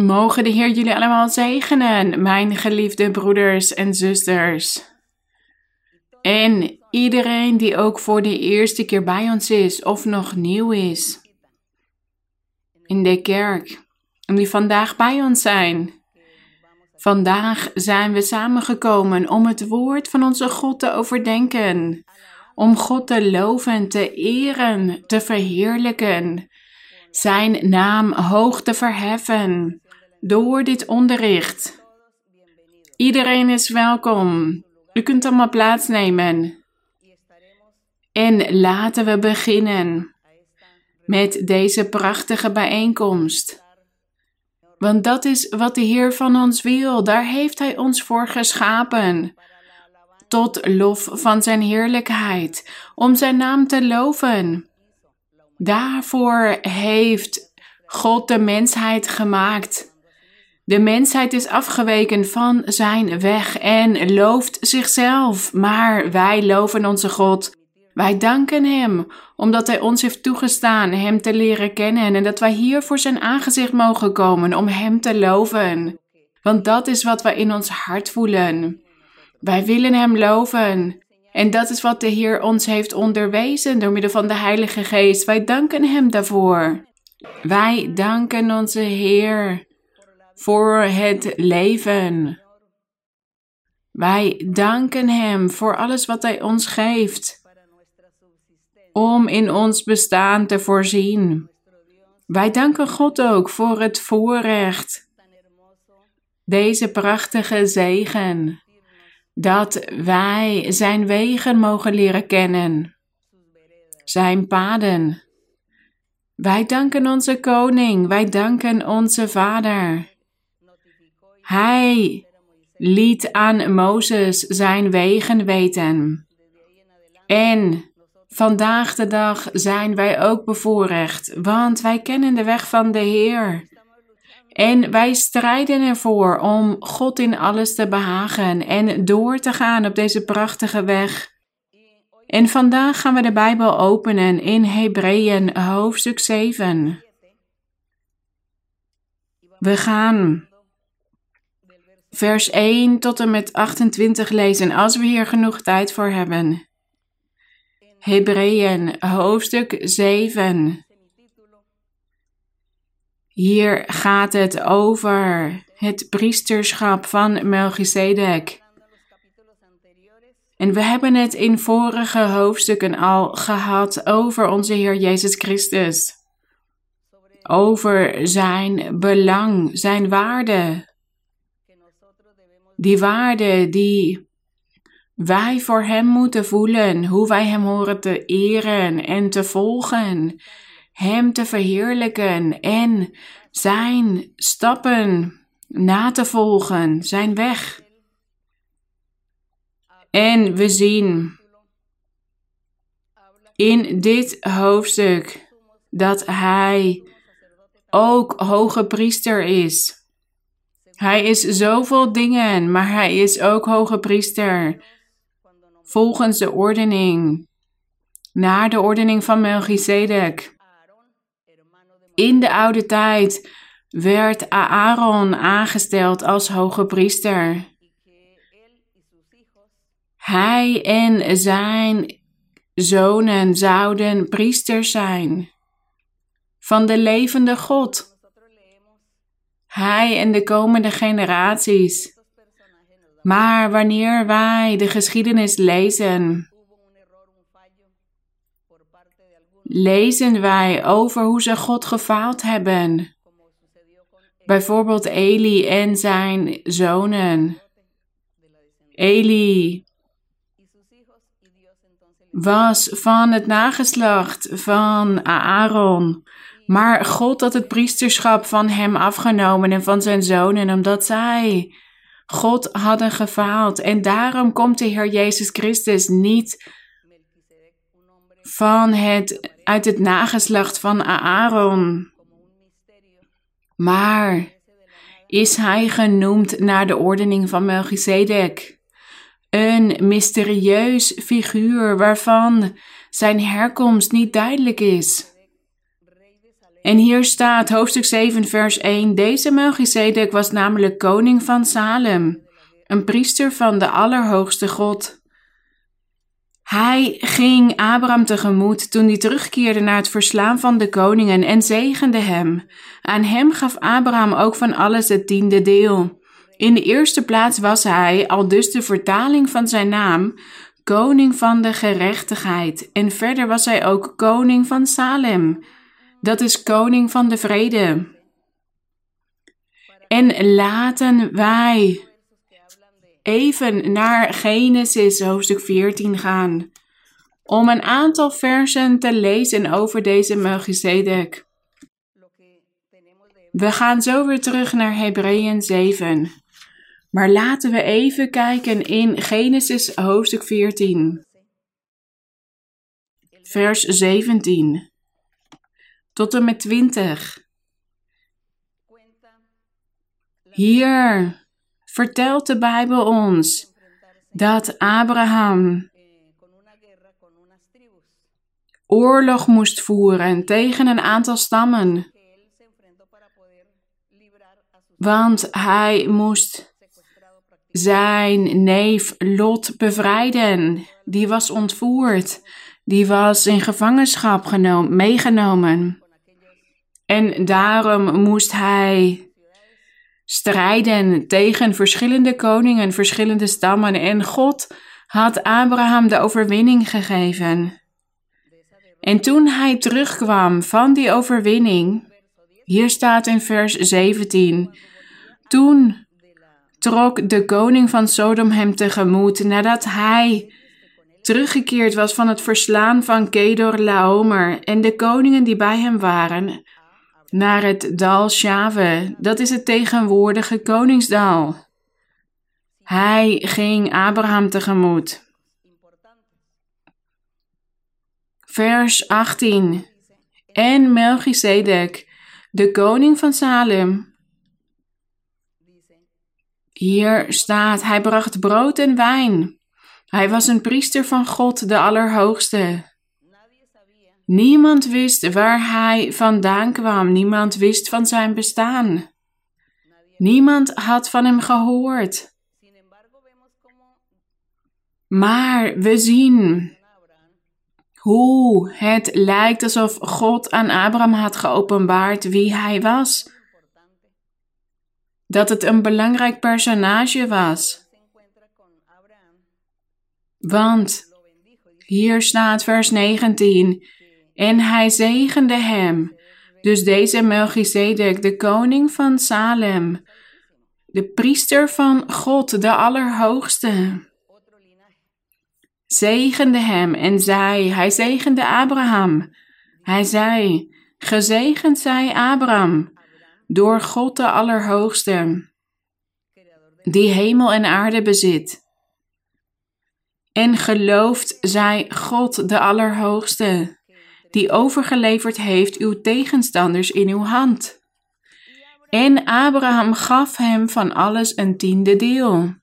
Mogen de Heer jullie allemaal zegenen, mijn geliefde broeders en zusters. En iedereen die ook voor de eerste keer bij ons is of nog nieuw is in de kerk en die vandaag bij ons zijn. Vandaag zijn we samengekomen om het woord van onze God te overdenken, om God te loven, te eren, te verheerlijken, Zijn naam hoog te verheffen door dit onderricht. Iedereen is welkom. U kunt allemaal plaatsnemen. En laten we beginnen met deze prachtige bijeenkomst. Want dat is wat de Heer van ons wil. Daar heeft Hij ons voor geschapen. Tot lof van Zijn heerlijkheid, om Zijn naam te loven. Daarvoor heeft God de mensheid gemaakt. De mensheid is afgeweken van zijn weg en looft zichzelf, maar wij loven onze God. Wij danken Hem, omdat Hij ons heeft toegestaan Hem te leren kennen en dat wij hier voor Zijn aangezicht mogen komen om Hem te loven. Want dat is wat wij in ons hart voelen. Wij willen Hem loven. En dat is wat de Heer ons heeft onderwezen door middel van de Heilige Geest. Wij danken Hem daarvoor. Wij danken onze Heer voor het leven. Wij danken Hem voor alles wat Hij ons geeft, om in ons bestaan te voorzien. Wij danken God ook voor het voorrecht, deze prachtige zegen, dat wij Zijn wegen mogen leren kennen, Zijn paden. Wij danken onze Koning, wij danken onze Vader. Hij liet aan Mozes zijn wegen weten. En vandaag de dag zijn wij ook bevoorrecht, want wij kennen de weg van de Heer. En wij strijden ervoor om God in alles te behagen en door te gaan op deze prachtige weg. En vandaag gaan we de Bijbel openen in Hebreeën hoofdstuk 7. We gaan vers 1 tot en met 28 lezen als we hier genoeg tijd voor hebben. Hebreeën hoofdstuk 7. Hier gaat het over het priesterschap van Melchizedek. En we hebben het in vorige hoofdstukken al gehad over onze Heer Jezus Christus. Over zijn belang, zijn waarde, die waarde die wij voor Hem moeten voelen, hoe wij Hem horen te eren en te volgen, Hem te verheerlijken en Zijn stappen na te volgen, Zijn weg. En we zien in dit hoofdstuk dat Hij ook hoge priester is. Hij is zoveel dingen, maar hij is ook hoge priester. Volgens de ordening, naar de ordening van Melchizedek. In de oude tijd werd Aaron aangesteld als hoge priester. Hij en zijn zonen zouden priesters zijn van de levende God. Hij en de komende generaties. Maar wanneer wij de geschiedenis lezen, lezen wij over hoe ze God gefaald hebben. Bijvoorbeeld Eli en zijn zonen. Eli was van het nageslacht van Aaron. Maar God had het priesterschap van hem afgenomen en van zijn zonen, omdat zij God hadden gefaald. En daarom komt de Heer Jezus Christus niet van het, uit het nageslacht van Aaron. Maar is hij genoemd naar de ordening van Melchizedek. Een mysterieus figuur waarvan zijn herkomst niet duidelijk is. En hier staat hoofdstuk 7, vers 1. Deze Melchizedek was namelijk koning van Salem, een priester van de Allerhoogste God. Hij ging Abraham tegemoet toen hij terugkeerde naar het verslaan van de koningen en zegende hem. Aan hem gaf Abraham ook van alles het tiende deel. In de eerste plaats was hij, al dus de vertaling van zijn naam, koning van de gerechtigheid. En verder was hij ook koning van Salem. Dat is koning van de vrede. En laten wij even naar Genesis hoofdstuk 14 gaan. Om een aantal versen te lezen over deze Melchizedek. We gaan zo weer terug naar Hebreeën 7. Maar laten we even kijken in Genesis hoofdstuk 14. Vers 17 tot en met 20. Hier vertelt de Bijbel ons dat Abraham oorlog moest voeren tegen een aantal stammen. Want hij moest zijn neef Lot bevrijden. Die was ontvoerd. Die was in gevangenschap genomen, meegenomen. En daarom moest hij strijden tegen verschillende koningen, verschillende stammen. En God had Abraham de overwinning gegeven. En toen hij terugkwam van die overwinning, hier staat in vers 17, toen trok de koning van Sodom hem tegemoet nadat hij teruggekeerd was van het verslaan van Kedor Laomer en de koningen die bij hem waren naar het dal Shave. Dat is het tegenwoordige koningsdal. Hij ging Abraham tegemoet. Vers 18. En Melchizedek, de koning van Salem. Hier staat, hij bracht brood en wijn. Hij was een priester van God, de Allerhoogste. Niemand wist waar hij vandaan kwam. Niemand wist van zijn bestaan. Niemand had van hem gehoord. Maar we zien hoe het lijkt alsof God aan Abraham had geopenbaard wie hij was. Dat het een belangrijk personage was. Want hier staat vers 19. En hij zegende hem. Dus deze Melchizedek, de koning van Salem, de priester van God, de Allerhoogste, zegende hem en zei, hij zegende Abraham. Hij zei, gezegend zij Abraham, door God de Allerhoogste, die hemel en aarde bezit. En gelooft zij God de Allerhoogste die overgeleverd heeft uw tegenstanders in uw hand. En Abraham gaf hem van alles een tiende deel.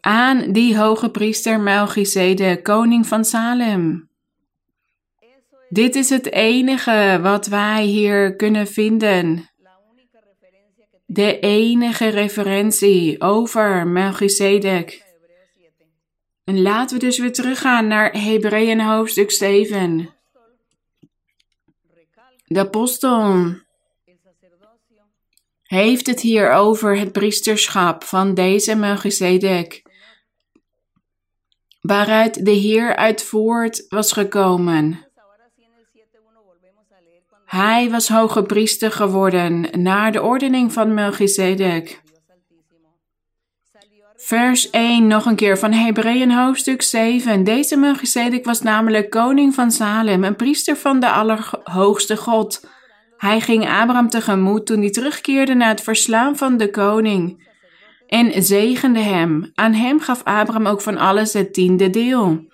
Aan die hoge priester Melchizedek, koning van Salem. Dit is het enige wat wij hier kunnen vinden. De enige referentie over Melchizedek. En laten we dus weer teruggaan naar Hebreeën hoofdstuk 7. De apostel heeft het hier over het priesterschap van deze Melchizedek, waaruit de Heer uit voort was gekomen. Hij was hoge priester geworden naar de ordening van Melchizedek. Vers 1 nog een keer van Hebreeën hoofdstuk 7. Deze Melchizedek was namelijk koning van Salem, een priester van de Allerhoogste God. Hij ging Abraham tegemoet toen hij terugkeerde na het verslaan van de koning en zegende hem. Aan hem gaf Abraham ook van alles het tiende deel.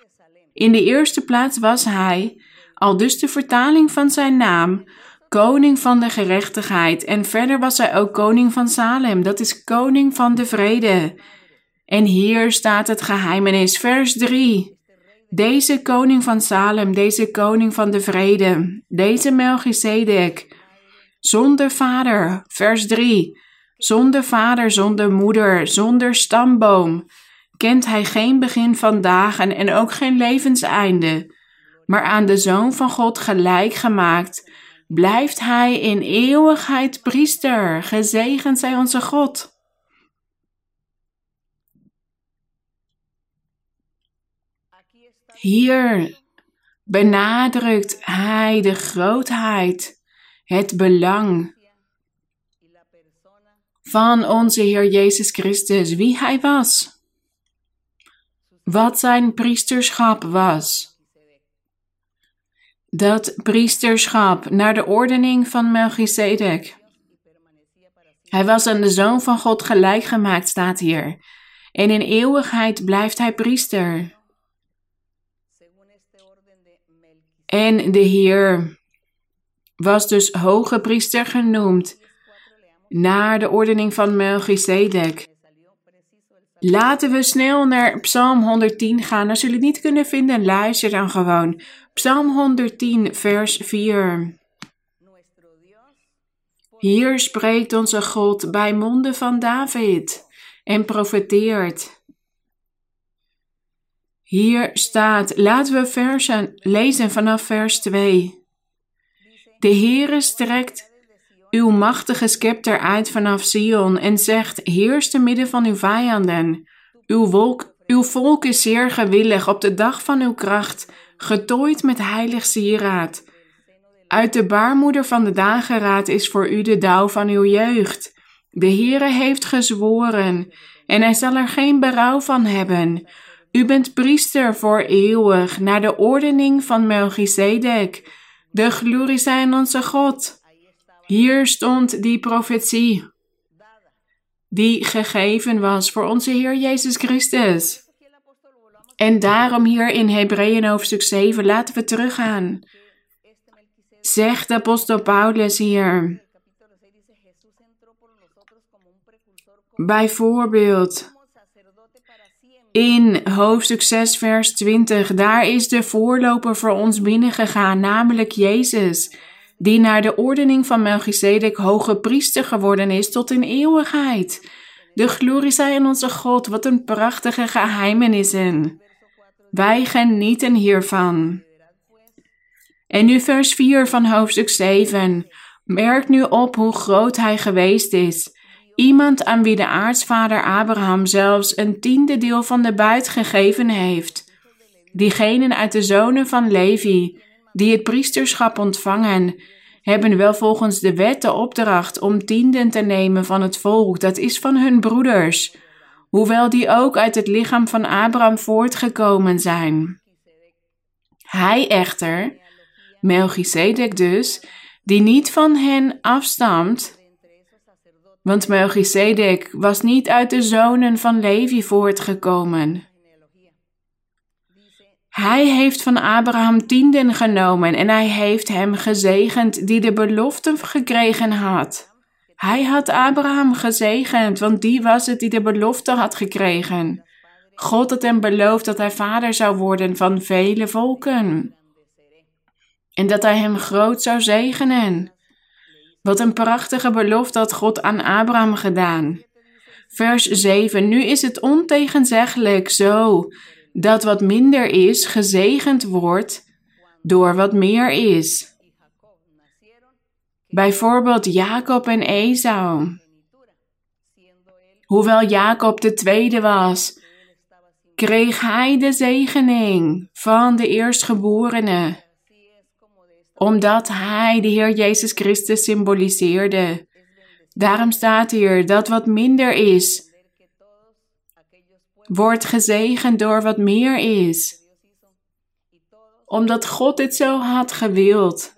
In de eerste plaats was hij, al dus de vertaling van zijn naam, koning van de gerechtigheid. En verder was hij ook koning van Salem, dat is koning van de vrede. En hier staat het geheimenis, vers 3. Deze koning van Salem, deze koning van de vrede, deze Melchizedek, zonder vader, vers 3, zonder vader, zonder moeder, zonder stamboom, kent hij geen begin van dagen en ook geen levenseinde, maar aan de Zoon van God gelijk gemaakt, blijft hij in eeuwigheid priester, gezegend zij onze God. Hier benadrukt hij de grootheid, het belang van onze Heer Jezus Christus, wie hij was, wat zijn priesterschap was. Dat priesterschap naar de ordening van Melchizedek. Hij was aan de Zoon van God gelijk gemaakt, staat hier. En in eeuwigheid blijft hij priester. En de Heer was dus hoge priester genoemd naar de ordening van Melchizedek. Laten we snel naar Psalm 110 gaan. Als jullie het niet kunnen vinden, luister dan gewoon. Psalm 110, vers 4. Hier spreekt onze God bij monden van David en profeteert. Hier staat, laten we versen lezen vanaf vers 2. De Heere strekt uw machtige scepter uit vanaf Sion en zegt, heers te midden van uw vijanden. Uw, uw volk is zeer gewillig op de dag van uw kracht, getooid met heilig sieraad. Uit de baarmoeder van de dageraad is voor u de dauw van uw jeugd. De Heere heeft gezworen, en hij zal er geen berouw van hebben. U bent priester voor eeuwig, naar de ordening van Melchizedek. De glorie zijn onze God. Hier stond die profetie, die gegeven was voor onze Heer Jezus Christus. En daarom hier in Hebreeën hoofdstuk 7 laten we teruggaan. Zegt de apostel Paulus hier. Bijvoorbeeld in hoofdstuk 6, vers 20, daar is de voorloper voor ons binnengegaan, namelijk Jezus, die naar de ordening van Melchizedek hoge priester geworden is tot in eeuwigheid. De glorie zij aan onze God, wat een prachtige geheimenissen. Wij genieten hiervan. En nu vers 4 van hoofdstuk 7. Merk nu op hoe groot hij geweest is. Iemand aan wie de aartsvader Abraham zelfs een tiende deel van de buit gegeven heeft. Diegenen uit de zonen van Levi, die het priesterschap ontvangen, hebben wel volgens de wet de opdracht om tienden te nemen van het volk, dat is van hun broeders, hoewel die ook uit het lichaam van Abraham voortgekomen zijn. Hij echter, Melchizedek dus, die niet van hen afstamt, want Melchizedek was niet uit de zonen van Levi voortgekomen. Hij heeft van Abraham tienden genomen en hij heeft hem gezegend die de belofte gekregen had. Hij had Abraham gezegend, want die was het die de belofte had gekregen. God had hem beloofd dat hij vader zou worden van vele volken. En dat hij hem groot zou zegenen. Wat een prachtige belofte had God aan Abraham gedaan. Vers 7. Nu is het ontegenzeggelijk zo dat wat minder is gezegend wordt door wat meer is. Bijvoorbeeld Jacob en Esau. Hoewel Jacob de tweede was, kreeg hij de zegening van de eerstgeborene omdat hij de Heer Jezus Christus symboliseerde. Daarom staat hier dat wat minder is, wordt gezegend door wat meer is. Omdat God dit zo had gewild.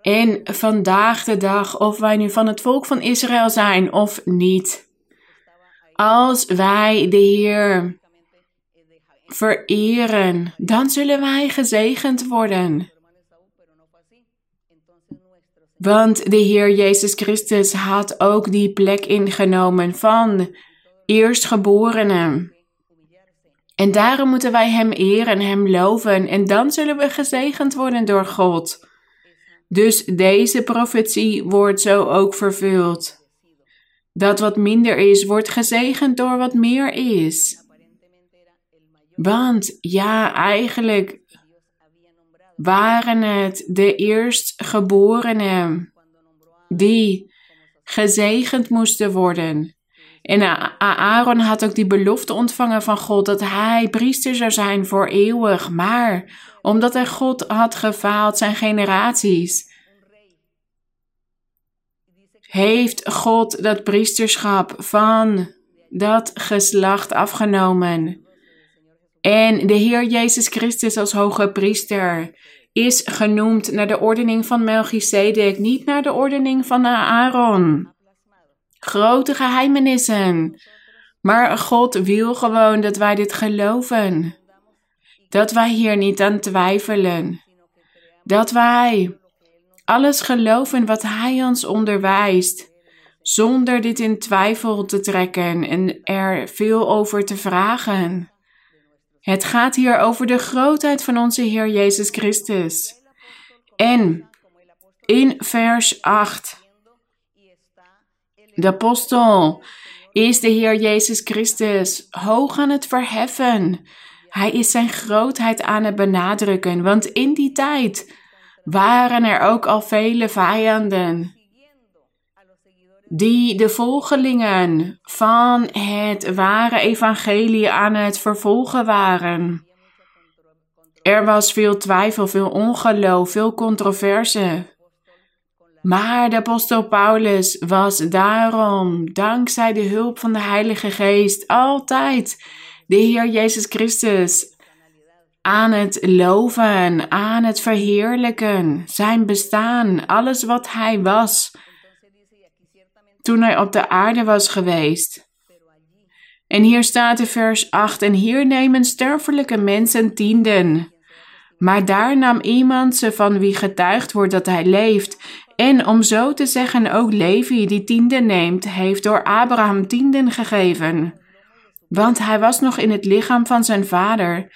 En vandaag de dag, of wij nu van het volk van Israël zijn of niet, als wij de Heer vereren, dan zullen wij gezegend worden. Want de Heer Jezus Christus had ook die plek ingenomen van eerstgeborenen. En daarom moeten wij Hem eren en Hem loven. En dan zullen we gezegend worden door God. Dus deze profetie wordt zo ook vervuld. Dat wat minder is, wordt gezegend door wat meer is. Want ja, eigenlijk waren het de eerstgeborenen die gezegend moesten worden. En Aaron had ook die belofte ontvangen van God dat hij priester zou zijn voor eeuwig. Maar omdat hij God had gefaald, zijn generaties, heeft God dat priesterschap van dat geslacht afgenomen. En de Heer Jezus Christus als hoge priester is genoemd naar de ordening van Melchizedek, niet naar de ordening van Aaron. Grote geheimenissen. Maar God wil gewoon dat wij dit geloven. Dat wij hier niet aan twijfelen. Dat wij alles geloven wat Hij ons onderwijst, zonder dit in twijfel te trekken en er veel over te vragen. Het gaat hier over de grootheid van onze Heer Jezus Christus. En in vers 8, de apostel is de Heer Jezus Christus hoog aan het verheffen. Hij is zijn grootheid aan het benadrukken, want in die tijd waren er ook al vele vijanden die de volgelingen van het ware evangelie aan het vervolgen waren. Er was veel twijfel, veel ongeloof, veel controverse. Maar de apostel Paulus was daarom, dankzij de hulp van de Heilige Geest, altijd de Heer Jezus Christus aan het loven, aan het verheerlijken, zijn bestaan, alles wat hij was toen hij op de aarde was geweest. En hier staat in vers 8: En hier nemen sterfelijke mensen tienden. Maar daar nam iemand ze van wie getuigd wordt dat hij leeft. En om zo te zeggen, ook Levi, die tienden neemt, heeft door Abraham tienden gegeven. Want hij was nog in het lichaam van zijn vader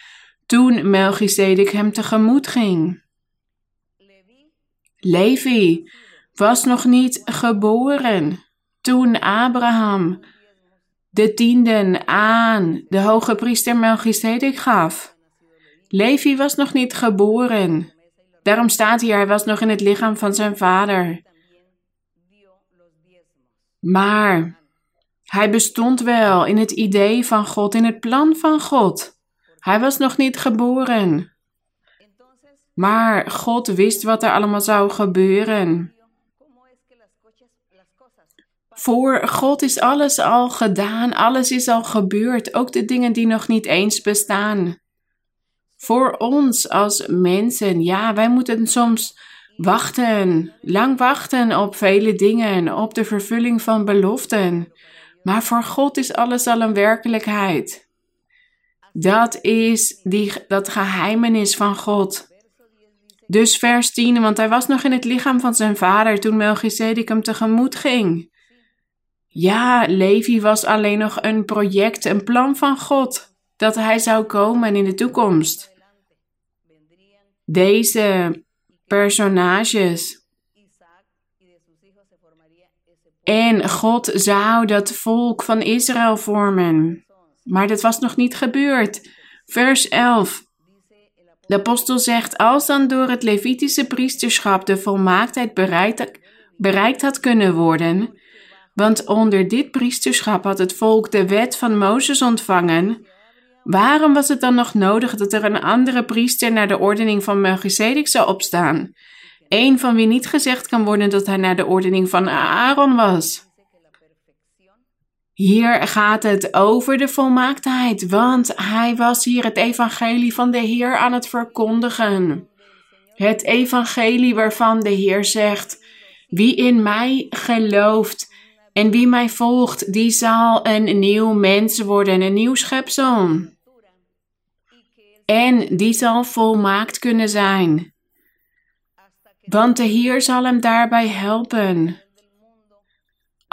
toen Melchizedek hem tegemoet ging. Levi was nog niet geboren toen Abraham de tienden aan de hoge priester Melchizedek gaf. Levi was nog niet geboren. Daarom staat hier, hij was nog in het lichaam van zijn vader. Maar hij bestond wel in het idee van God, in het plan van God. Hij was nog niet geboren. Maar God wist wat er allemaal zou gebeuren. Voor God is alles al gedaan, alles is al gebeurd, ook de dingen die nog niet eens bestaan. Voor ons als mensen, ja, wij moeten soms wachten, lang wachten op vele dingen, op de vervulling van beloften. Maar voor God is alles al een werkelijkheid. Dat is die, dat geheimenis van God. Dus vers 10, want hij was nog in het lichaam van zijn vader toen Melchizedek hem tegemoet ging. Ja, Levi was alleen nog een project, een plan van God, dat hij zou komen in de toekomst. Deze personages. En God zou dat volk van Israël vormen. Maar dat was nog niet gebeurd. Vers 11. De apostel zegt: Als dan door het Levitische priesterschap de volmaaktheid bereikt, had kunnen worden, want onder dit priesterschap had het volk de wet van Mozes ontvangen, waarom was het dan nog nodig dat er een andere priester naar de ordening van Melchizedek zou opstaan? Een van wie niet gezegd kan worden dat hij naar de ordening van Aaron was. Hier gaat het over de volmaaktheid, want hij was hier het evangelie van de Heer aan het verkondigen. Het evangelie waarvan de Heer zegt: Wie in mij gelooft en wie mij volgt, die zal een nieuw mens worden, een nieuw schepsel. En die zal volmaakt kunnen zijn. Want de Heer zal hem daarbij helpen.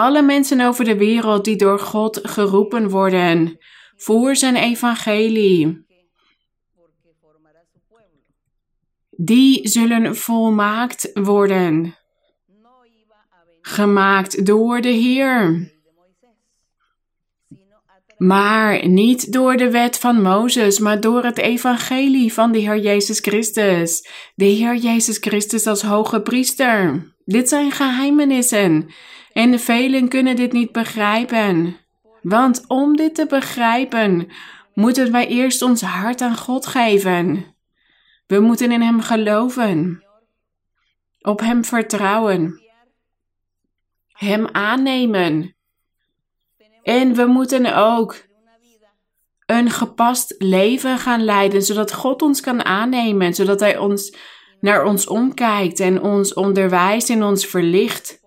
Alle mensen over de wereld die door God geroepen worden, voor zijn evangelie. Die zullen volmaakt worden, gemaakt door de Heer. Maar niet door de wet van Mozes, maar door het evangelie van de Heer Jezus Christus. De Heer Jezus Christus als hoge priester. Dit zijn geheimenissen. En velen kunnen dit niet begrijpen. Want om dit te begrijpen, moeten wij eerst ons hart aan God geven. We moeten in Hem geloven, op Hem vertrouwen, Hem aannemen. En we moeten ook een gepast leven gaan leiden, zodat God ons kan aannemen, zodat Hij ons naar ons omkijkt en ons onderwijst en ons verlicht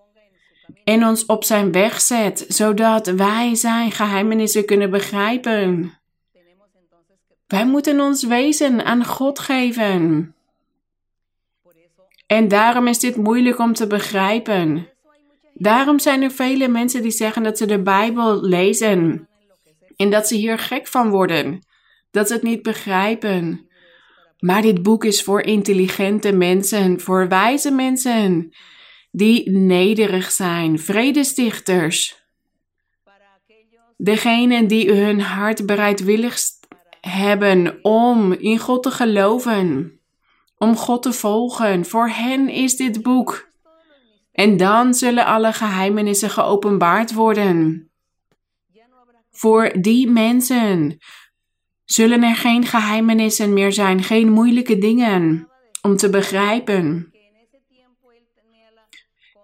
en ons op zijn weg zet, zodat wij zijn geheimenissen kunnen begrijpen. Wij moeten ons wezen aan God geven. En daarom is dit moeilijk om te begrijpen. Daarom zijn er vele mensen die zeggen dat ze de Bijbel lezen en dat ze hier gek van worden, dat ze het niet begrijpen. Maar dit boek is voor intelligente mensen, voor wijze mensen, die nederig zijn, vredestichters. Degenen die hun hart bereidwillig hebben om in God te geloven, om God te volgen. Voor hen is dit boek. En dan zullen alle geheimenissen geopenbaard worden. Voor die mensen zullen er geen geheimenissen meer zijn, geen moeilijke dingen om te begrijpen.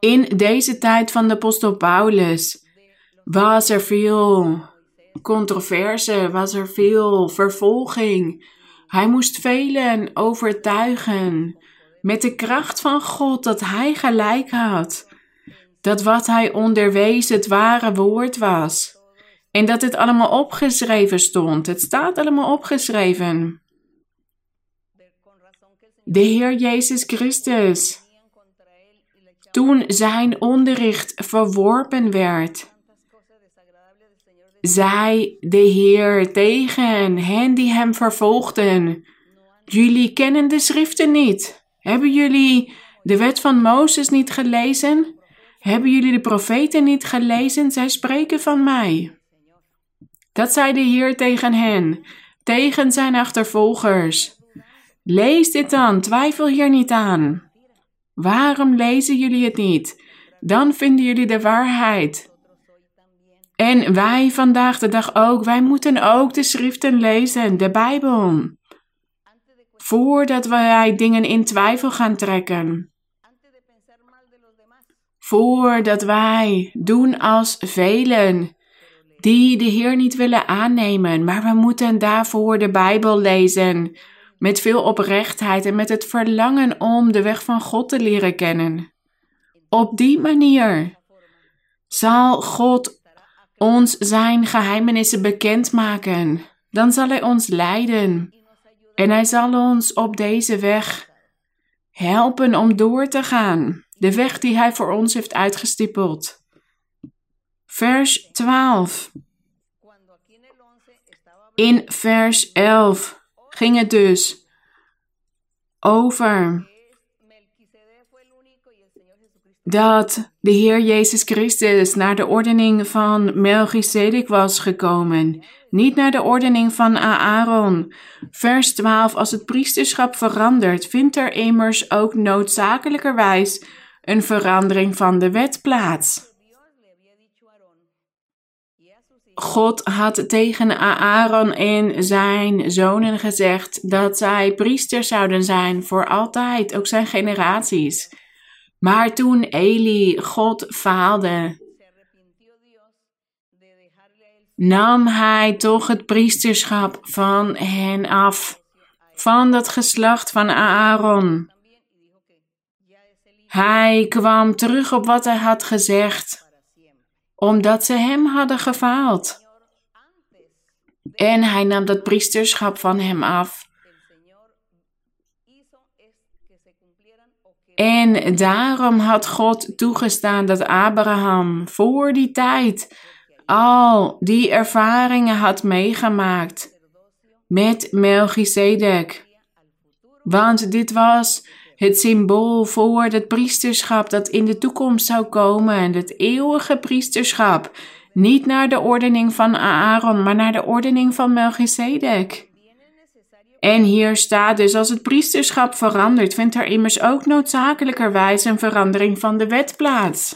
In deze tijd van de apostel Paulus was er veel controverse, was er veel vervolging. Hij moest velen overtuigen met de kracht van God dat hij gelijk had. Dat wat hij onderwees het ware woord was. En dat het allemaal opgeschreven stond. Het staat allemaal opgeschreven. De Heer Jezus Christus. Toen zijn onderricht verworpen werd, zei de Heer tegen hen die hem vervolgden: Jullie kennen de schriften niet. Hebben jullie de wet van Mozes niet gelezen? Hebben jullie de profeten niet gelezen? Zij spreken van mij. Dat zei de Heer tegen hen, tegen zijn achtervolgers. Lees dit dan, twijfel hier niet aan. Waarom lezen jullie het niet? Dan vinden jullie de waarheid. En wij vandaag de dag ook, wij moeten ook de schriften lezen, de Bijbel. Voordat wij dingen in twijfel gaan trekken. Voordat wij doen als velen die de Heer niet willen aannemen, maar we moeten daarvoor de Bijbel lezen met veel oprechtheid en met het verlangen om de weg van God te leren kennen. Op die manier zal God ons zijn geheimenissen bekendmaken. Dan zal Hij ons leiden en Hij zal ons op deze weg helpen om door te gaan. De weg die Hij voor ons heeft uitgestippeld. Vers 12. In vers 11 ging het dus over dat de Heer Jezus Christus naar de ordening van Melchizedek was gekomen, niet naar de ordening van Aaron. Vers 12, als het priesterschap verandert, vindt er immers ook noodzakelijkerwijs een verandering van de wet plaats. God had tegen Aaron en zijn zonen gezegd dat zij priesters zouden zijn voor altijd, ook zijn generaties. Maar toen Eli God faalde, nam hij toch het priesterschap van hen af, van dat geslacht van Aaron. Hij kwam terug op wat hij had gezegd omdat ze hem hadden gefaald. En hij nam dat priesterschap van hem af. En daarom had God toegestaan dat Abraham voor die tijd al die ervaringen had meegemaakt met Melchizedek. Want dit was het symbool voor het priesterschap dat in de toekomst zou komen, het eeuwige priesterschap. Niet naar de ordening van Aaron, maar naar de ordening van Melchizedek. En hier staat dus, als het priesterschap verandert, vindt er immers ook noodzakelijkerwijs een verandering van de wet plaats.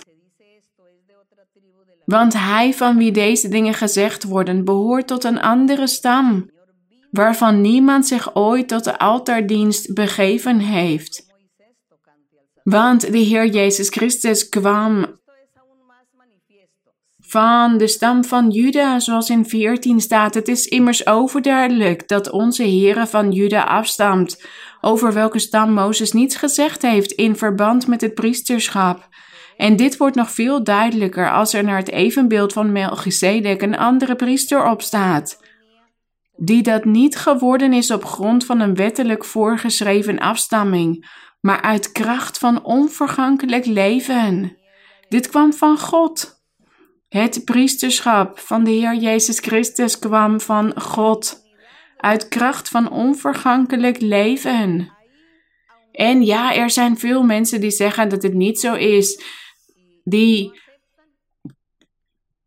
Want hij van wie deze dingen gezegd worden, behoort tot een andere stam, waarvan niemand zich ooit tot de altaardienst begeven heeft. Want de Heer Jezus Christus kwam van de stam van Juda, zoals in 14 staat. Het is immers overduidelijk dat onze Heere van Juda afstamt, over welke stam Mozes niets gezegd heeft in verband met het priesterschap. En dit wordt nog veel duidelijker als er naar het evenbeeld van Melchizedek een andere priester opstaat, die dat niet geworden is op grond van een wettelijk voorgeschreven afstamming, maar uit kracht van onvergankelijk leven. Dit kwam van God. Het priesterschap van de Heer Jezus Christus kwam van God, uit kracht van onvergankelijk leven. En ja, er zijn veel mensen die zeggen dat het niet zo is. Die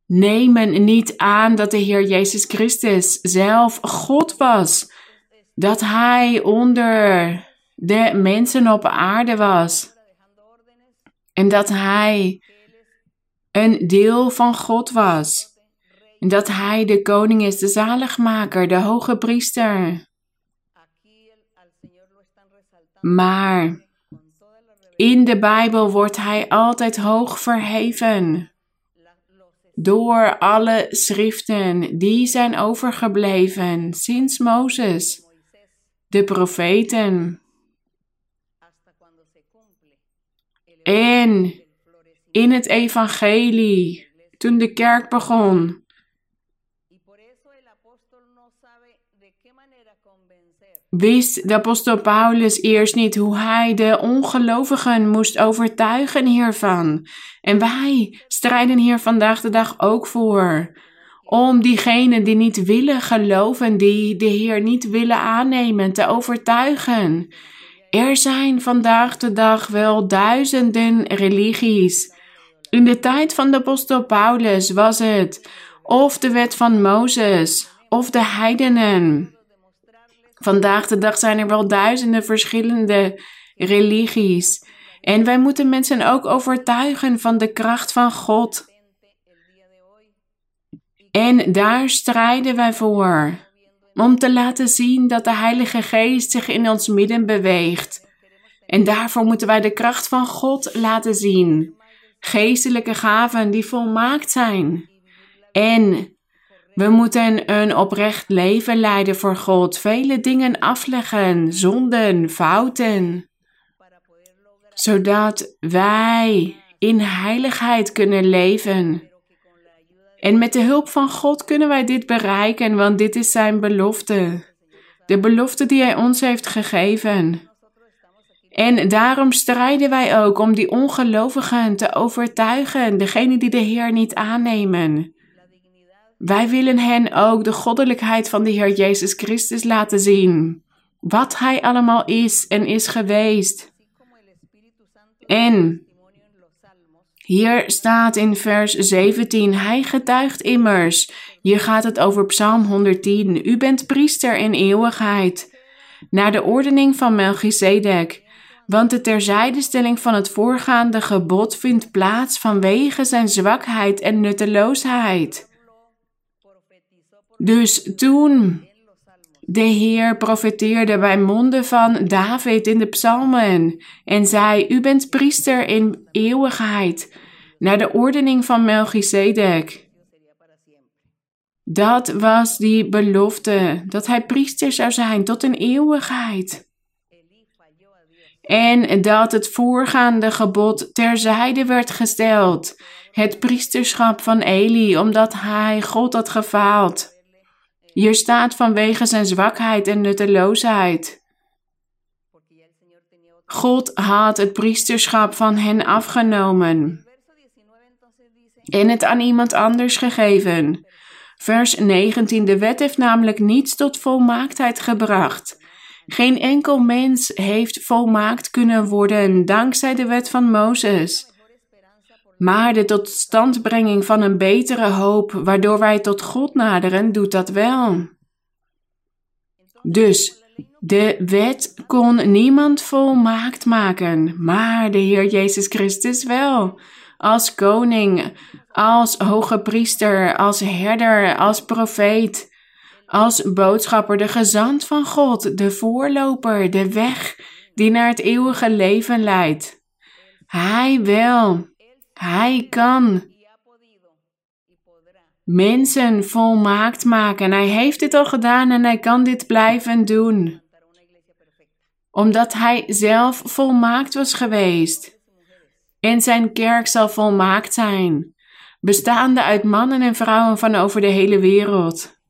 nemen niet aan dat de Heer Jezus Christus zelf God was. Dat Hij onder de mensen op aarde was. En dat Hij een deel van God was. En dat Hij de koning is, de zaligmaker, de hoge priester. Maar in de Bijbel wordt Hij altijd hoog verheven. Door alle schriften die zijn overgebleven sinds Mozes, de profeten. En in het evangelie, toen de kerk begon. Wist de apostel Paulus eerst niet hoe hij de ongelovigen moest overtuigen hiervan. En wij strijden hier vandaag de dag ook voor. Om diegenen die niet willen geloven, die de Heer niet willen aannemen, te overtuigen. Er zijn vandaag de dag wel duizenden religies in de tijd van de apostel Paulus was het of de wet van Mozes of de heidenen. Vandaag de dag zijn er wel duizenden verschillende religies. En wij moeten mensen ook overtuigen van de kracht van God. En daar strijden wij voor. Om te laten zien dat de Heilige Geest zich in ons midden beweegt. En daarvoor moeten wij de kracht van God laten zien geestelijke gaven die volmaakt zijn. En we moeten een oprecht leven leiden voor God, vele dingen afleggen, zonden, fouten, zodat wij in heiligheid kunnen leven. En met de hulp van God kunnen wij dit bereiken, want dit is Zijn belofte. De belofte die Hij ons heeft gegeven. En daarom strijden wij ook om die ongelovigen te overtuigen, degene die de Heer niet aannemen. Wij willen hen ook de goddelijkheid van de Heer Jezus Christus laten zien. Wat Hij allemaal is en is geweest. En hier staat in vers 17, Hij getuigt immers. Hier gaat het over Psalm 110. U bent priester in eeuwigheid. Naar de ordening van Melchizedek want de terzijdestelling van het voorgaande gebod vindt plaats vanwege zijn zwakheid en nutteloosheid. Dus toen de Heer profeteerde bij monden van David in de psalmen en zei, u bent priester in eeuwigheid, naar de ordening van Melchizedek. Dat was die belofte, dat hij priester zou zijn tot een eeuwigheid. En dat het voorgaande gebod terzijde werd gesteld. Het priesterschap van Eli, omdat hij God had gefaald. Hier staat vanwege zijn zwakheid en nutteloosheid. God had het priesterschap van hen afgenomen. en het aan iemand anders gegeven. Vers 19. De wet heeft namelijk niets tot volmaaktheid gebracht. Geen enkel mens heeft volmaakt kunnen worden dankzij de wet van Mozes. Maar de totstandbrenging van een betere hoop, waardoor wij tot God naderen, doet dat wel. Dus de wet kon niemand volmaakt maken, maar de Heer Jezus Christus wel. Als koning, als hoge priester, als herder, als profeet, als boodschapper, de gezant van God, de voorloper, de weg die naar het eeuwige leven leidt. Hij wel, hij kan mensen volmaakt maken. Hij heeft dit al gedaan en hij kan dit blijven doen. Omdat hij zelf volmaakt was geweest. En zijn kerk zal volmaakt zijn, bestaande uit mannen en vrouwen van over de hele wereld.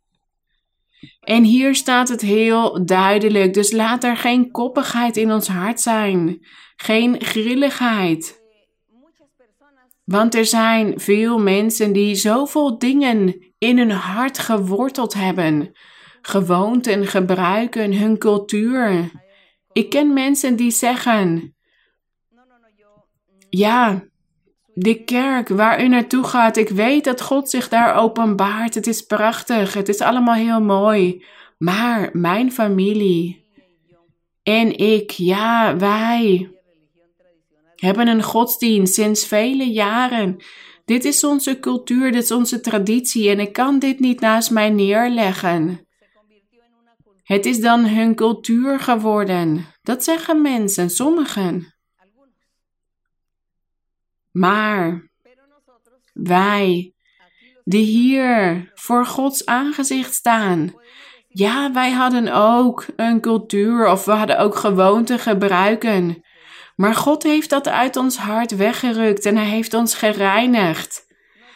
En hier staat het heel duidelijk, dus laat er geen koppigheid in ons hart zijn, geen grilligheid. Want er zijn veel mensen die zoveel dingen in hun hart geworteld hebben, gewoonten, gebruiken, hun cultuur. Ik ken mensen die zeggen: Ja, de kerk waar u naartoe gaat, ik weet dat God zich daar openbaart. Het is prachtig, het is allemaal heel mooi. Maar mijn familie en ik, ja, wij hebben een godsdienst sinds vele jaren. Dit is onze cultuur, dit is onze traditie en ik kan dit niet naast mij neerleggen. Het is dan hun cultuur geworden. Dat zeggen mensen, sommigen. Maar wij, die hier voor Gods aangezicht staan, ja, wij hadden ook een cultuur of we hadden ook gewoonten gebruiken. Maar God heeft dat uit ons hart weggerukt en Hij heeft ons gereinigd.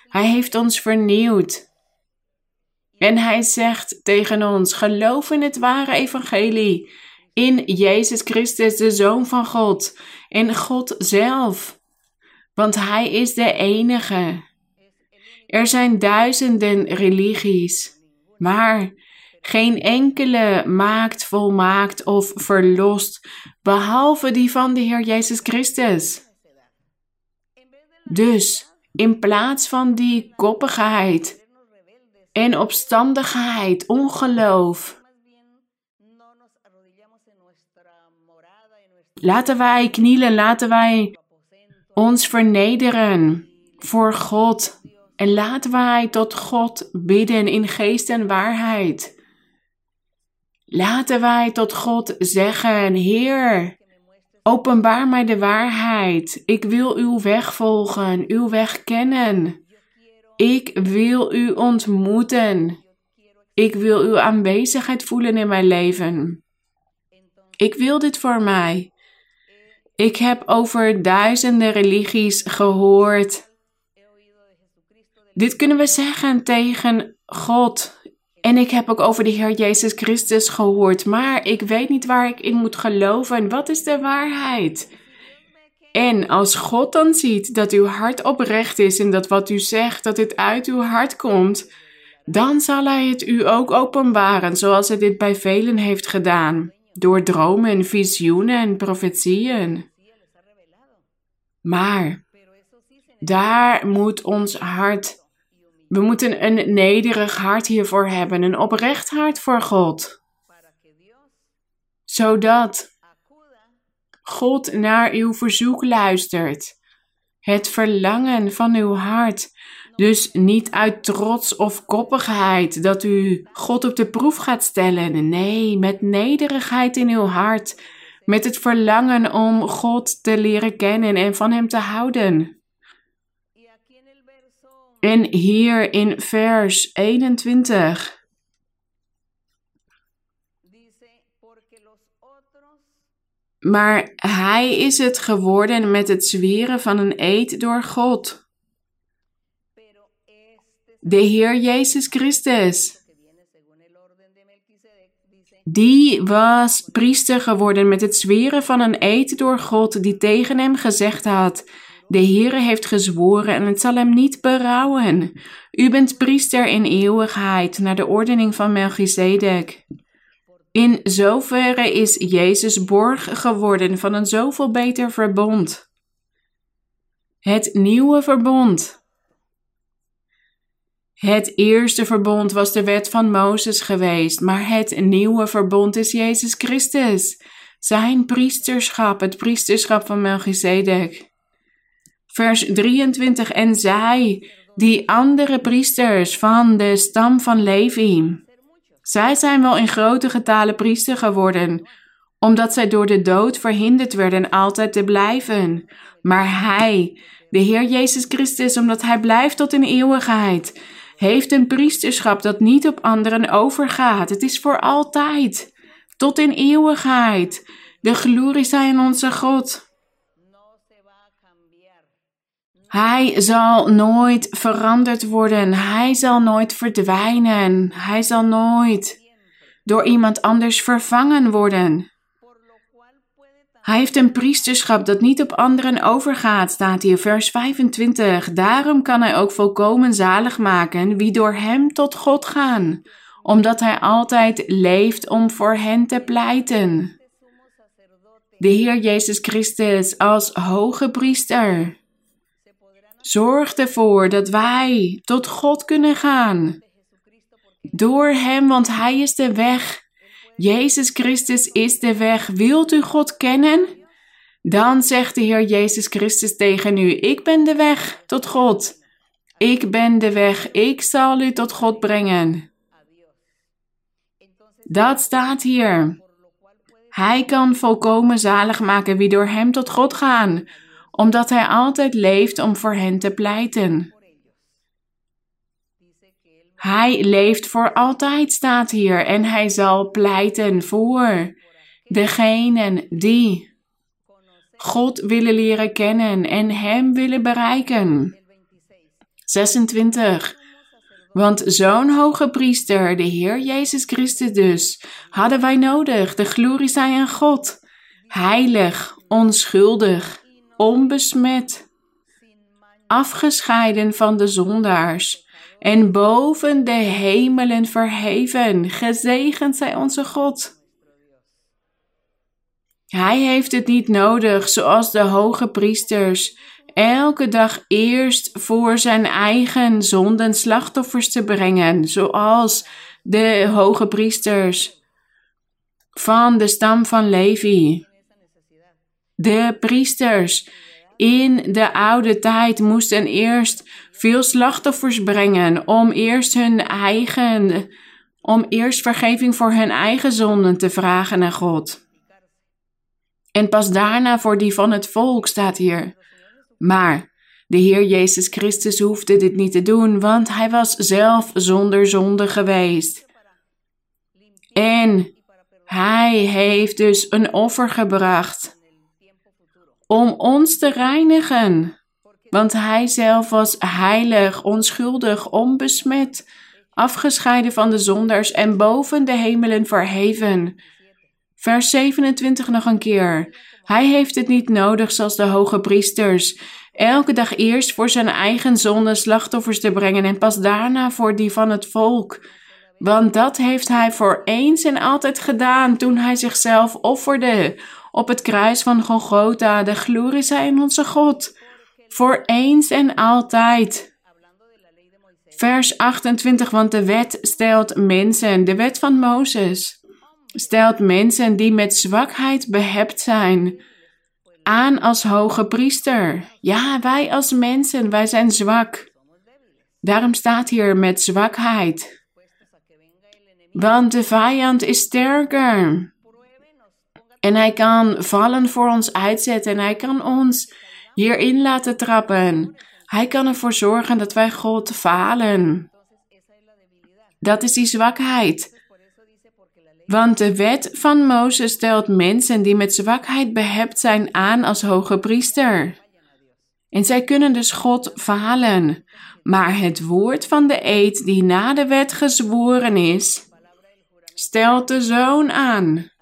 Hij heeft ons vernieuwd. En Hij zegt tegen ons: geloof in het ware evangelie, in Jezus Christus, de Zoon van God, in God zelf. Want Hij is de enige. Er zijn duizenden religies, maar geen enkele maakt volmaakt of verlost, behalve die van de Heer Jezus Christus. Dus in plaats van die koppigheid en opstandigheid, ongeloof, laten wij knielen, laten wij ons vernederen voor God en laten wij tot God bidden in geest en waarheid. Laten wij tot God zeggen: Heer, openbaar mij de waarheid. Ik wil uw weg volgen, uw weg kennen. Ik wil u ontmoeten. Ik wil uw aanwezigheid voelen in mijn leven. Ik wil dit voor mij. Ik heb over duizenden religies gehoord. Dit kunnen we zeggen tegen God. En ik heb ook over de Heer Jezus Christus gehoord, maar ik weet niet waar ik in moet geloven. Wat is de waarheid? En als God dan ziet dat uw hart oprecht is en dat wat u zegt, dat het uit uw hart komt, dan zal Hij het u ook openbaren, zoals Hij dit bij velen heeft gedaan, door dromen, visioenen en profetieën. Maar daar moet ons hart we moeten een nederig hart hiervoor hebben, een oprecht hart voor God. Zodat God naar uw verzoek luistert. Het verlangen van uw hart. Dus niet uit trots of koppigheid dat u God op de proef gaat stellen. Nee, met nederigheid in uw hart. Met het verlangen om God te leren kennen en van Hem te houden. En hier in vers 21. Maar hij is het geworden met het zweren van een eed door God. De Heer Jezus Christus. Die was priester geworden met het zweren van een eed door God, die tegen hem gezegd had: De Heere heeft gezworen en het zal hem niet berouwen. U bent priester in eeuwigheid, naar de ordening van Melchizedek. In zoverre is Jezus borg geworden van een zoveel beter verbond. Het nieuwe verbond. Het eerste verbond was de wet van Mozes geweest, maar het nieuwe verbond is Jezus Christus. Zijn priesterschap, het priesterschap van Melchizedek. Vers 23. En zij, die andere priesters van de stam van Levi. Zij zijn wel in grote getalen priester geworden, omdat zij door de dood verhinderd werden altijd te blijven. Maar Hij, de Heer Jezus Christus, omdat Hij blijft tot in eeuwigheid, heeft een priesterschap dat niet op anderen overgaat. Het is voor altijd, tot in eeuwigheid. De glorie zij aan onze God. Hij zal nooit veranderd worden. Hij zal nooit verdwijnen. Hij zal nooit door iemand anders vervangen worden. Hij heeft een priesterschap dat niet op anderen overgaat, staat hier, vers 25. Daarom kan hij ook volkomen zalig maken wie door hem tot God gaan, omdat hij altijd leeft om voor hen te pleiten. De Heer Jezus Christus als hoge priester zorgt ervoor dat wij tot God kunnen gaan. Door Hem, want Hij is de weg Jezus Christus is de weg. Wilt u God kennen? Dan zegt de Heer Jezus Christus tegen u: Ik ben de weg tot God. Ik ben de weg. Ik zal u tot God brengen. Dat staat hier. Hij kan volkomen zalig maken wie door hem tot God gaan, omdat hij altijd leeft om voor hen te pleiten. Hij leeft voor altijd, staat hier, en hij zal pleiten voor degenen die God willen leren kennen en Hem willen bereiken. 26. Want zo'n hoge priester, de Heer Jezus Christus dus, hadden wij nodig. De glorie zij aan God. Heilig, onschuldig, onbesmet, afgescheiden van de zondaars en boven de hemelen verheven. Gezegend zij onze God. Hij heeft het niet nodig, zoals de hoge priesters, elke dag eerst voor zijn eigen zonden slachtoffers te brengen, zoals de hoge priesters van de stam van Levi. De priesters in de oude tijd moesten eerst veel slachtoffers brengen om eerst hun eigen, om eerst vergeving voor hun eigen zonden te vragen aan God. En pas daarna voor die van het volk staat hier. Maar de Heer Jezus Christus hoefde dit niet te doen, want hij was zelf zonder zonde geweest. En hij heeft dus een offer gebracht om ons te reinigen. Want hij zelf was heilig, onschuldig, onbesmet, afgescheiden van de zondaars en boven de hemelen verheven. Vers 27 nog een keer. Hij heeft het niet nodig zoals de hoge priesters. Elke dag eerst voor zijn eigen zonde slachtoffers te brengen en pas daarna voor die van het volk. Want dat heeft hij voor eens en altijd gedaan toen hij zichzelf offerde op het kruis van Golgotha. De glorie zij in onze God voor eens en altijd. Vers 28, want de wet stelt mensen, de wet van Mozes, stelt mensen die met zwakheid behept zijn, aan als hoge priester. Ja, wij als mensen, wij zijn zwak. Daarom staat hier met zwakheid. Want de vijand is sterker. En hij kan vallen voor ons uitzetten en hij kan ons hierin laten trappen. Hij kan ervoor zorgen dat wij God falen. Dat is die zwakheid. Want de wet van Mozes stelt mensen die met zwakheid behept zijn aan als hoge priester. En zij kunnen dus God falen. Maar het woord van de eed die na de wet gezworen is, stelt de zoon aan.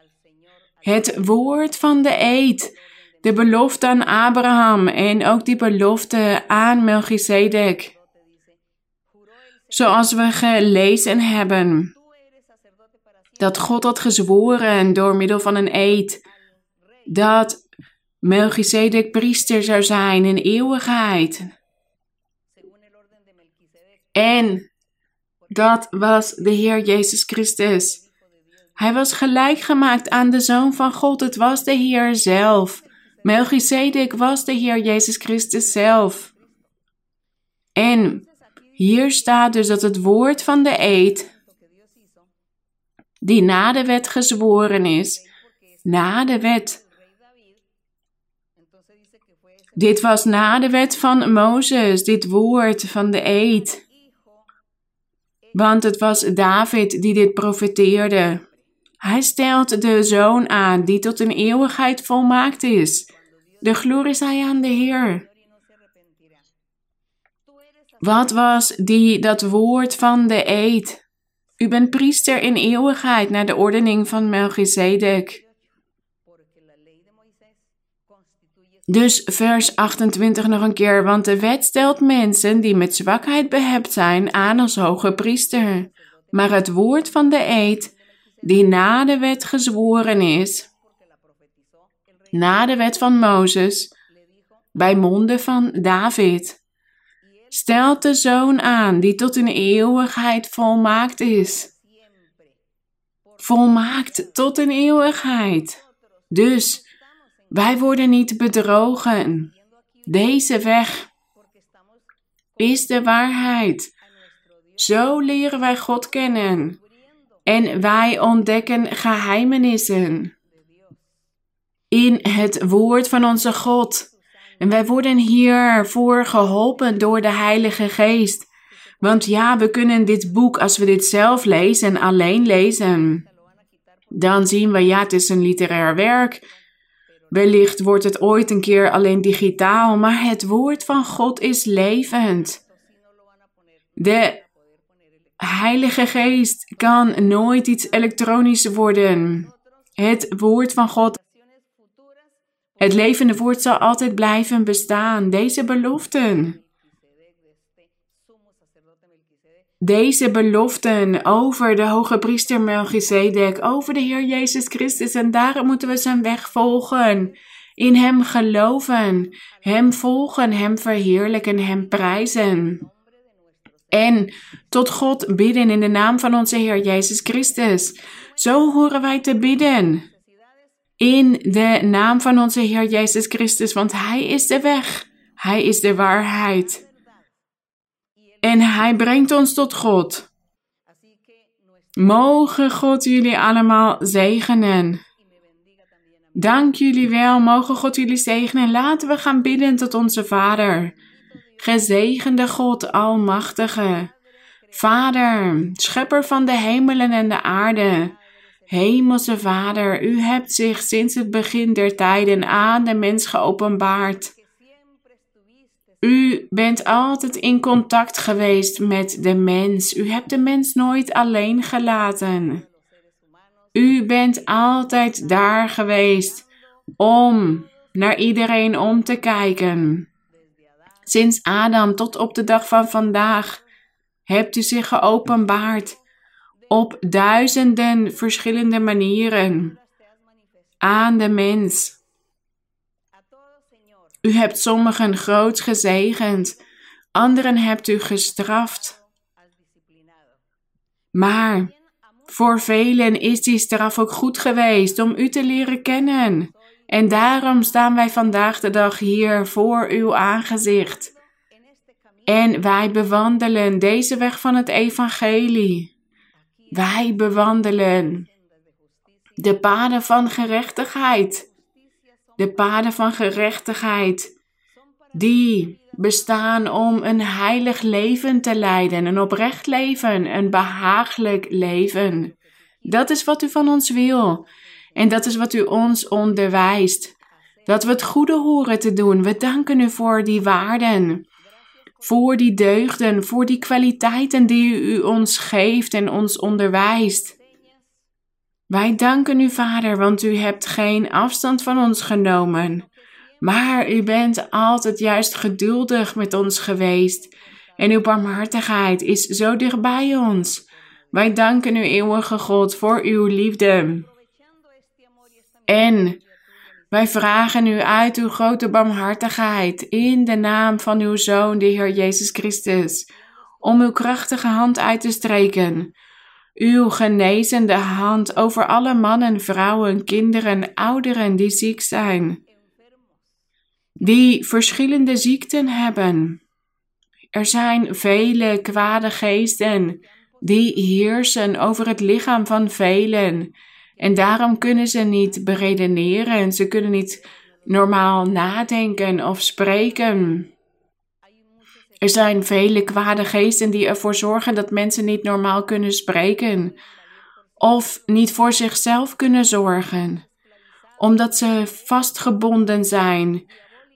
Het woord van de eed De belofte aan Abraham en ook die belofte aan Melchizedek. Zoals we gelezen hebben, dat God had gezworen door middel van een eed, dat Melchizedek priester zou zijn in eeuwigheid. En dat was de Heer Jezus Christus. Hij was gelijk gemaakt aan de Zoon van God. Het was de Heer zelf. Melchizedek was de Heer Jezus Christus zelf. En hier staat dus dat het woord van de eed, die na de wet gezworen is, na de wet. Dit was na de wet van Mozes, dit woord van de eed. Want het was David die dit profeteerde. Hij stelt de zoon aan die tot een eeuwigheid volmaakt is. De glorie zij aan de Heer. Wat was die dat woord van de eed? U bent priester in eeuwigheid naar de ordening van Melchizedek. Dus vers 28 nog een keer, want de wet stelt mensen die met zwakheid behept zijn aan als hoge priester. Maar het woord van de eed, die na de wet gezworen is, na de wet van Mozes, bij monden van David, stelt de zoon aan die tot in eeuwigheid volmaakt is. Volmaakt tot in eeuwigheid. Dus wij worden niet bedrogen. Deze weg is de waarheid. Zo leren wij God kennen. En wij ontdekken geheimenissen in het woord van onze God. En wij worden hiervoor geholpen door de Heilige Geest. Want ja, we kunnen dit boek, als we dit zelf lezen, alleen lezen. Dan zien we, ja, het is een literair werk. Wellicht wordt het ooit een keer alleen digitaal, maar het woord van God is levend. De Heilige Geest kan nooit iets elektronisch worden. Het woord van God, het levende woord zal altijd blijven bestaan. Deze beloften. Deze beloften over de hoge priester Melchizedek, over de Heer Jezus Christus. En daarom moeten we zijn weg volgen. In Hem geloven, Hem volgen, Hem verheerlijken, Hem prijzen. En tot God bidden in de naam van onze Heer Jezus Christus. Zo horen wij te bidden. In de naam van onze Heer Jezus Christus, want Hij is de weg. Hij is de waarheid. En Hij brengt ons tot God. Mogen God jullie allemaal zegenen. Dank jullie wel, mogen God jullie zegenen. Laten we gaan bidden tot onze Vader. Gezegende God, Almachtige. Vader, schepper van de hemelen en de aarde. Hemelse Vader, u hebt zich sinds het begin der tijden aan de mens geopenbaard. U bent altijd in contact geweest met de mens. U hebt de mens nooit alleen gelaten. U bent altijd daar geweest om naar iedereen om te kijken. Sinds Adam tot op de dag van vandaag hebt u zich geopenbaard op duizenden verschillende manieren aan de mens. U hebt sommigen groot gezegend, anderen hebt u gestraft. Maar voor velen is die straf ook goed geweest om u te leren kennen. En daarom staan wij vandaag de dag hier voor uw aangezicht. En wij bewandelen deze weg van het evangelie. Wij bewandelen de paden van gerechtigheid de paden van gerechtigheid, die bestaan om een heilig leven te leiden, een oprecht leven, een behagelijk leven. Dat is wat u van ons wil. En dat is wat u ons onderwijst. Dat we het goede horen te doen. We danken u voor die waarden. Voor die deugden, voor die kwaliteiten die u ons geeft en ons onderwijst. Wij danken u, Vader, want u hebt geen afstand van ons genomen. Maar u bent altijd juist geduldig met ons geweest. En uw barmhartigheid is zo dicht bij ons. Wij danken u, eeuwige God, voor uw liefde. En wij vragen u uit uw grote barmhartigheid in de naam van uw Zoon, de Heer Jezus Christus, om uw krachtige hand uit te streken. Uw genezende hand over alle mannen, vrouwen, kinderen, ouderen die ziek zijn, die verschillende ziekten hebben. Er zijn vele kwade geesten die heersen over het lichaam van velen en daarom kunnen ze niet beredeneren, ze kunnen niet normaal nadenken of spreken. Er zijn vele kwade geesten die ervoor zorgen dat mensen niet normaal kunnen spreken of niet voor zichzelf kunnen zorgen, omdat ze vastgebonden zijn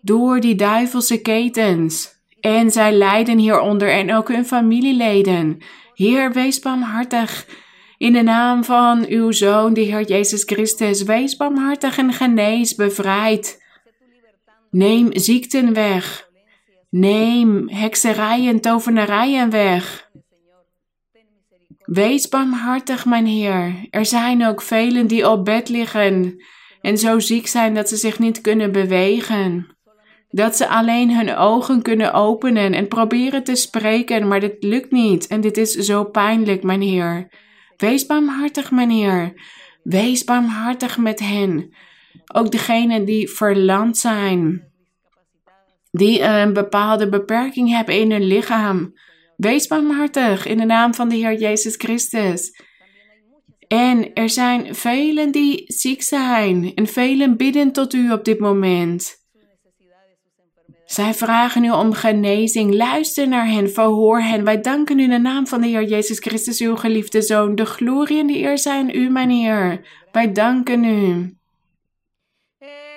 door die duivelse ketens. En zij lijden hieronder en ook hun familieleden. Heer, wees barmhartig in de naam van uw Zoon, de Heer Jezus Christus, wees barmhartig en genees, bevrijd. Neem ziekten weg. Neem hekserijen, tovenarijen weg. Wees barmhartig, mijn Heer. Er zijn ook velen die op bed liggen en zo ziek zijn dat ze zich niet kunnen bewegen. Dat ze alleen hun ogen kunnen openen en proberen te spreken, maar dit lukt niet en dit is zo pijnlijk, mijn Heer. Wees barmhartig, meneer. Wees barmhartig met hen. Ook degenen die verland zijn, die een bepaalde beperking hebben in hun lichaam. Wees barmhartig in de naam van de Heer Jezus Christus. En er zijn velen die ziek zijn en velen bidden tot u op dit moment. Zij vragen u om genezing. Luister naar hen, verhoor hen. Wij danken u in de naam van de Heer Jezus Christus, uw geliefde Zoon. De glorie en de eer zijn u, mijn Heer. Wij danken u.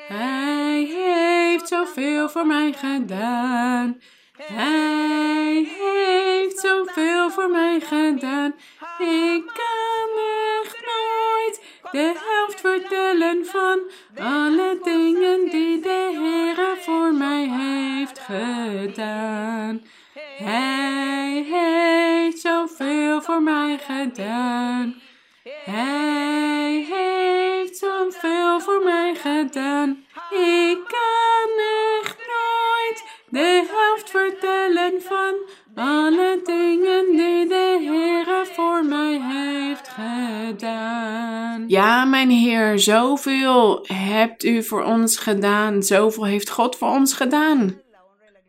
Hij heeft zoveel voor mij gedaan. Hij heeft zoveel voor mij gedaan. Ik kan nooit de helft vertellen van alle dingen die de Heer voor mij heeft gedaan. Hij heeft zoveel voor mij gedaan. Hij heeft zoveel voor mij gedaan. Ik kan echt nooit de helft vertellen van alle dingen die gedaan. Ja, mijn Heer, zoveel hebt u voor ons gedaan. Zoveel heeft God voor ons gedaan.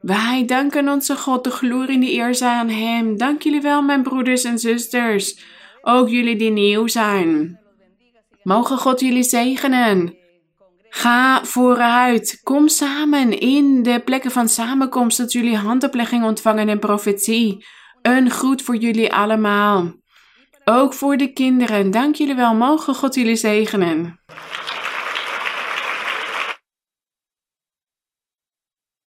Wij danken onze God, de glorie en de eer zijn aan Hem. Dank jullie wel, mijn broeders en zusters. Ook jullie die nieuw zijn. Mogen God jullie zegenen. Ga vooruit. Kom samen in de plekken van samenkomst dat jullie handoplegging ontvangen en profetie. Een groet voor jullie allemaal ook voor de kinderen. Dank jullie wel. Mogen God jullie zegenen.